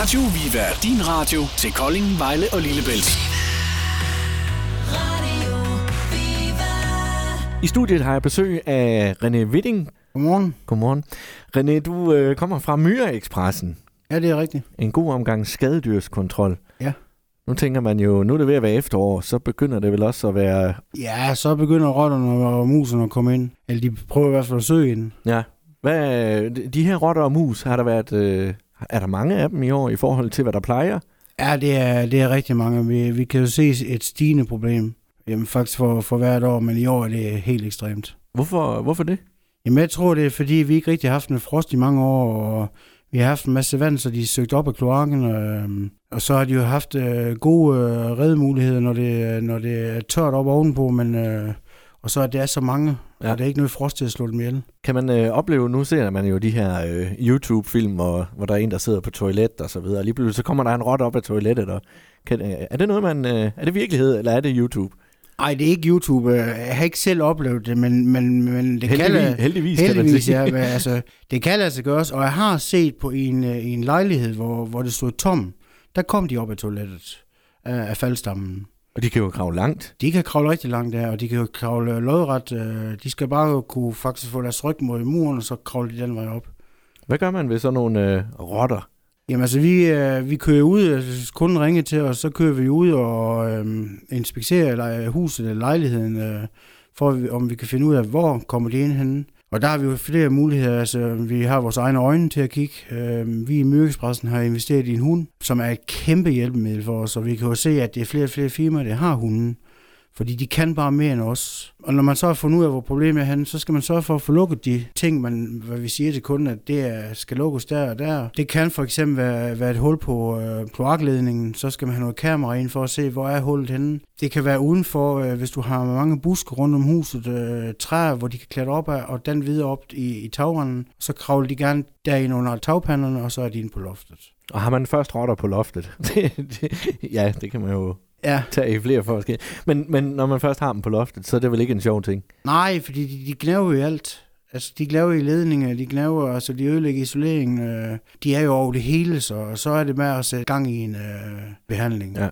Radio Viva. Din radio til Kolding, Vejle og Lillebælt. I studiet har jeg besøg af René Witting. Godmorgen. Godmorgen. René, du øh, kommer fra Myre Expressen. Ja, det er rigtigt. En god omgang skadedyrskontrol. Ja. Nu tænker man jo, nu er det ved at være efterår, så begynder det vel også at være... Ja, så begynder rotterne og muserne at komme ind. Eller de prøver i hvert fald at søge ind. Ja. Hvad, de her rotter og mus, har der været... Øh, er der mange af dem i år i forhold til, hvad der plejer? Ja, det er, det er rigtig mange. Vi, vi kan jo se et stigende problem. Jamen faktisk for, for hvert år, men i år er det helt ekstremt. Hvorfor, hvorfor det? Jamen jeg tror, det er fordi, vi ikke rigtig har haft en frost i mange år, og vi har haft en masse vand, så de er søgt op af kloakken, og, og så har de jo haft øh, gode øh, reddemuligheder, når det, når det er tørt op ovenpå, men, øh, og så er det er så mange, Ja. og det er ikke noget frost til at slå dem ihjel. Kan man øh, opleve, nu ser man jo de her øh, YouTube-film, hvor, hvor der er en, der sidder på toilet og så videre. Lige pludselig så kommer der en rot op af toilettet. Og kan, øh, er det noget, man... Øh, er det virkelighed, eller er det YouTube? Nej, det er ikke YouTube. Jeg har ikke selv oplevet det, men, men, men det kan heldigvis, heldigvis, kan man heldigvis sige. ja, men, altså, det kan sig gøres, og jeg har set på en, øh, en lejlighed, hvor, hvor det stod tom, der kom de op af toilettet af, af faldstammen. Og de kan jo kravle langt. De kan kravle rigtig langt der, og de kan jo kravle lodret. øh, De skal bare kunne faktisk få deres ryg mod muren, og så kravle de den vej op. Hvad gør man ved sådan nogle øh, rotter? Jamen altså, vi, øh, vi kører ud, altså, kunden ringer til os, så kører vi ud og øh, inspekterer eller, huset eller lejligheden, øh, for om vi kan finde ud af, hvor kommer de ind henne. Og der har vi jo flere muligheder. Altså, vi har vores egne øjne til at kigge. Øh, vi i Myrkespressen har investeret i en hund, som er et kæmpe hjælpemiddel for os, og vi kan jo se, at det er flere og flere firmaer, der har hunden. Fordi de kan bare mere end os. Og når man så har fundet ud af, hvor problemet er henne, så skal man sørge for at få lukket de ting, man, hvad vi siger til kunden, at det er, skal lukkes der og der. Det kan for eksempel være, være et hul på øh, kloakledningen, så skal man have noget kamera ind for at se, hvor er hullet henne. Det kan være udenfor, øh, hvis du har mange buske rundt om huset, øh, træer, hvor de kan klatre op af, og den videre op i, i tagrenden. Så kravler de gerne derind under tagpanderne, og så er de inde på loftet. Og har man først rotter på loftet? det, det, ja, det kan man jo Ja, tage i flere forskellige. Men, men når man først har dem på loftet, så er det vel ikke en sjov ting? Nej, fordi de, de gnaver jo i alt. Altså, de gnaver i ledninger, de gnaver, altså de ødelægger isoleringen. Øh, de er jo over det hele, så, så er det med at sætte gang i en øh, behandling. Ja.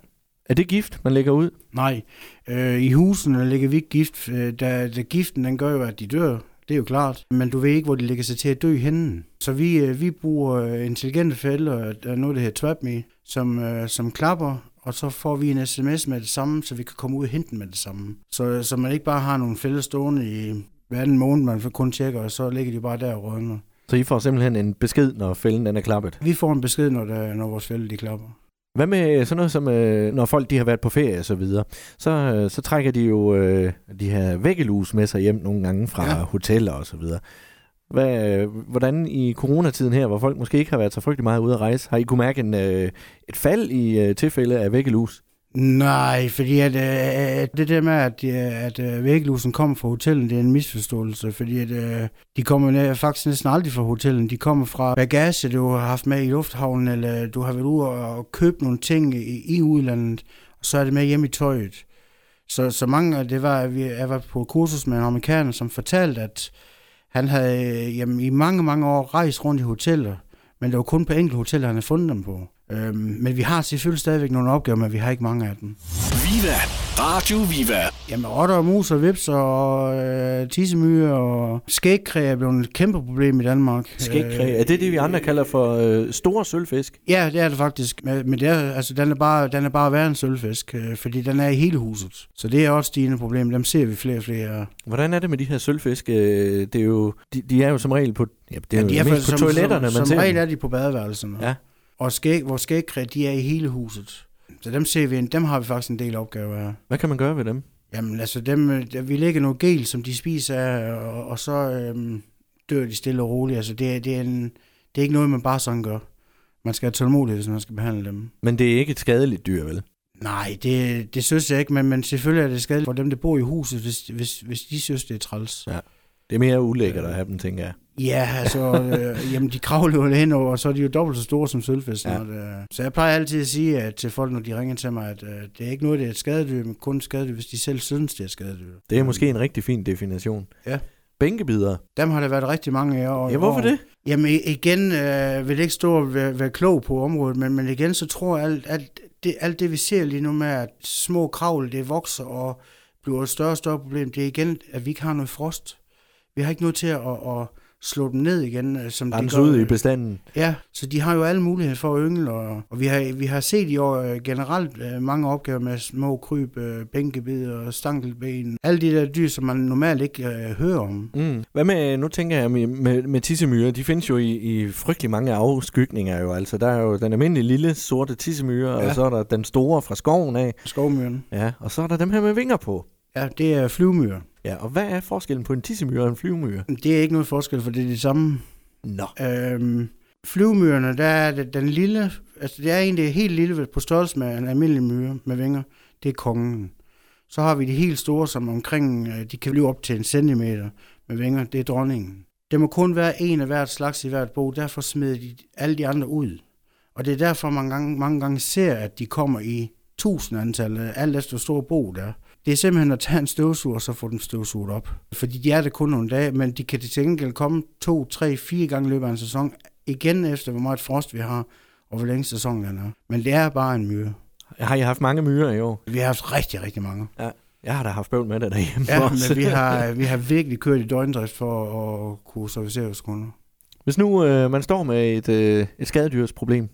Er det gift, man lægger ud? Nej, øh, i husene ligger vi ikke gift. Øh, da, da giften, den gør jo, at de dør. Det er jo klart. Men du ved ikke, hvor de lægger sig til at dø henne. Så vi, øh, vi bruger øh, intelligente fælder, der er noget, der hedder TrapMe, som, øh, som klapper, og så får vi en sms med det samme, så vi kan komme ud og hente den med det samme. Så, så man ikke bare har nogle fælder stående i hver anden måned, man kun tjekker, og så ligger de bare der og rådner. Så I får simpelthen en besked, når fælden den er klappet. Vi får en besked, når, der, når vores fælde de klapper. Hvad med sådan noget som, øh, når folk de har været på ferie og så videre, så, øh, så trækker de jo øh, de her væggelus med sig hjem nogle gange fra. Ja. hoteller og så videre. Hvad, hvordan i coronatiden her, hvor folk måske ikke har været så frygtelig meget ude at rejse, har I kunne mærke en, øh, et fald i øh, tilfælde af væggelus? Nej, fordi at, øh, det der med, at, øh, at øh, væggelusen kommer fra hotellet, det er en misforståelse, fordi at, øh, de kommer faktisk næsten aldrig fra hotellet. De kommer fra bagage, du har haft med i lufthavnen, eller du har været ude og købt nogle ting i, i udlandet, og så er det med hjem i tøjet. Så, så mange, det var, at vi- jeg var på kursus med en amerikaner, som fortalte, at han havde øh, jamen, i mange, mange år rejst rundt i hoteller, men det var kun på enkelte hoteller, han havde fundet dem på. Øhm, men vi har selvfølgelig stadigvæk nogle opgaver, men vi har ikke mange af dem. Viva. Radio Viva. Jamen, rotter og mus og vips og øh, tissemyre og skægkræ er blevet et kæmpe problem i Danmark. Skægkræ, er det det, vi andre kalder for øh, store sølvfisk? Ja, det er det faktisk. Men men det er, altså, den, er bare, den er bare værre end sølvfisk, øh, fordi den er i hele huset. Så det er også et stigende problem. Dem ser vi flere og flere. Hvordan er det med de her sølvfisk? Øh, Det er jo, de, de er jo som regel på, ja, det er Ja, jo de er mest faktisk på som- toiletterne, som, man som ser regel dem. er de på badeværelserne. Ja. Og skæg, vores skægkræ, de er i hele huset. Så dem ser vi, dem har vi faktisk en del opgaver af. Hvad kan man gøre ved dem? Jamen altså, dem, vi lægger noget gel, som de spiser af, og, og så øhm, dør de stille og roligt. Altså, det, er- det, er en, det er ikke noget, man bare sådan gør. Man skal have tålmodighed, hvis man skal behandle dem. Men det er ikke et skadeligt dyr, vel? Nej, det, det synes jeg ikke, men, men selvfølgelig er det skadeligt for dem, der bor i huset, hvis, hvis, hvis de synes, det er træls. Ja. Det er mere ulækkert at have dem, tænker jeg. Ja, altså, øh, jamen, de kravler jo hen over, og så er de jo dobbelt så store som sølvfisk. Ja. Ja. Så jeg plejer altid at sige at til folk, når de ringer til mig, at øh, det er ikke noget, det er et skadedyr, men kun et skadedyr, hvis de selv synes, det er et skadedyr. Det er måske en rigtig fin definition. Ja. bænkebider. Dem har der været rigtig mange af. Og, Ja, hvorfor det? Jamen igen øh, vil ikke stå og være, være klog på området, men, men igen så tror jeg, alt, alt, det, alt det vi ser lige nu med, at små kravl, det vokser og bliver et større og større problem, det er igen, at vi ikke har noget frost. Vi har ikke noget til at, at slå dem ned igen, øh, som de Rense gør. ud i bestanden. Ja, så de har jo alle muligheder for at yngle, og, og vi, har, vi har set i år øh, generelt øh, mange opgaver med små kryb, øh, bænkebid og stankelben. Alle de der dyr, som man normalt ikke øh, hører om. Mm. Hvad med, nu tænker jeg med, med, med tissemyrer, de findes jo i, i frygtelig mange afskygninger jo, altså der er jo den almindelige lille sorte tissemyre. Ja. og så er der den store fra skoven af, Skovmyren. ja, og så er der dem her med vinger på. Ja, det er flyvemyrer. Ja, og hvad er forskellen på en tissemyre og en flyvemyre? Det er ikke noget forskel, for det er det samme. Nå. Øhm, flyvemyrerne, der er det, den lille, altså det er egentlig helt lille på størrelse med en almindelig myre med vinger. Det er kongen. Så har vi de helt store, som omkring, øh, de kan blive op til en centimeter med vinger. Det er dronningen. Det må kun være en af hvert slags i hvert bo, derfor smider de alle de andre ud. Og det er derfor, man gange, mange gange ser, at de kommer i tusind antal, øh, alt efter hvor stor bo der er. Det er simpelthen at tage en støvsuger, og så få den støvsuget op. Fordi de er der kun nogle dage, men de kan til gengæld komme to, tre, fire gange i løbet af en sæson. Igen efter, hvor meget frost vi har, og hvor længe sæsonen er. Men det er bare en myre. Har I haft mange myrer i år? Vi har haft rigtig, rigtig mange. Jeg har da haft bøvl med det derhjemme Ja, men vi har, vi har virkelig kørt i døgndrift for at kunne servicere vores kunder. Hvis nu øh, man står med et, øh, et skadedyrsproblem,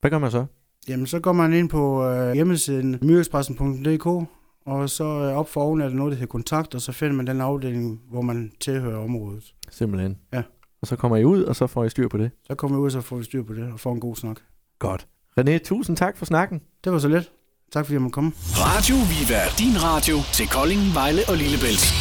hvad gør man så? Jamen, så går man ind på øh, hjemmesiden myrekspressen.dk, og så øh, op for oven er der noget, der hedder kontakt, og så finder man den afdeling, hvor man tilhører området. Simpelthen. Ja. Og så kommer I ud, og så får I styr på det. Så kommer vi ud, og så får vi styr på det, og får en god snak. Godt. René, tusind tak for snakken. Det var så let. Tak fordi jeg måtte komme. Radio Viva. Din radio til Kolding, Vejle og Lillebælt.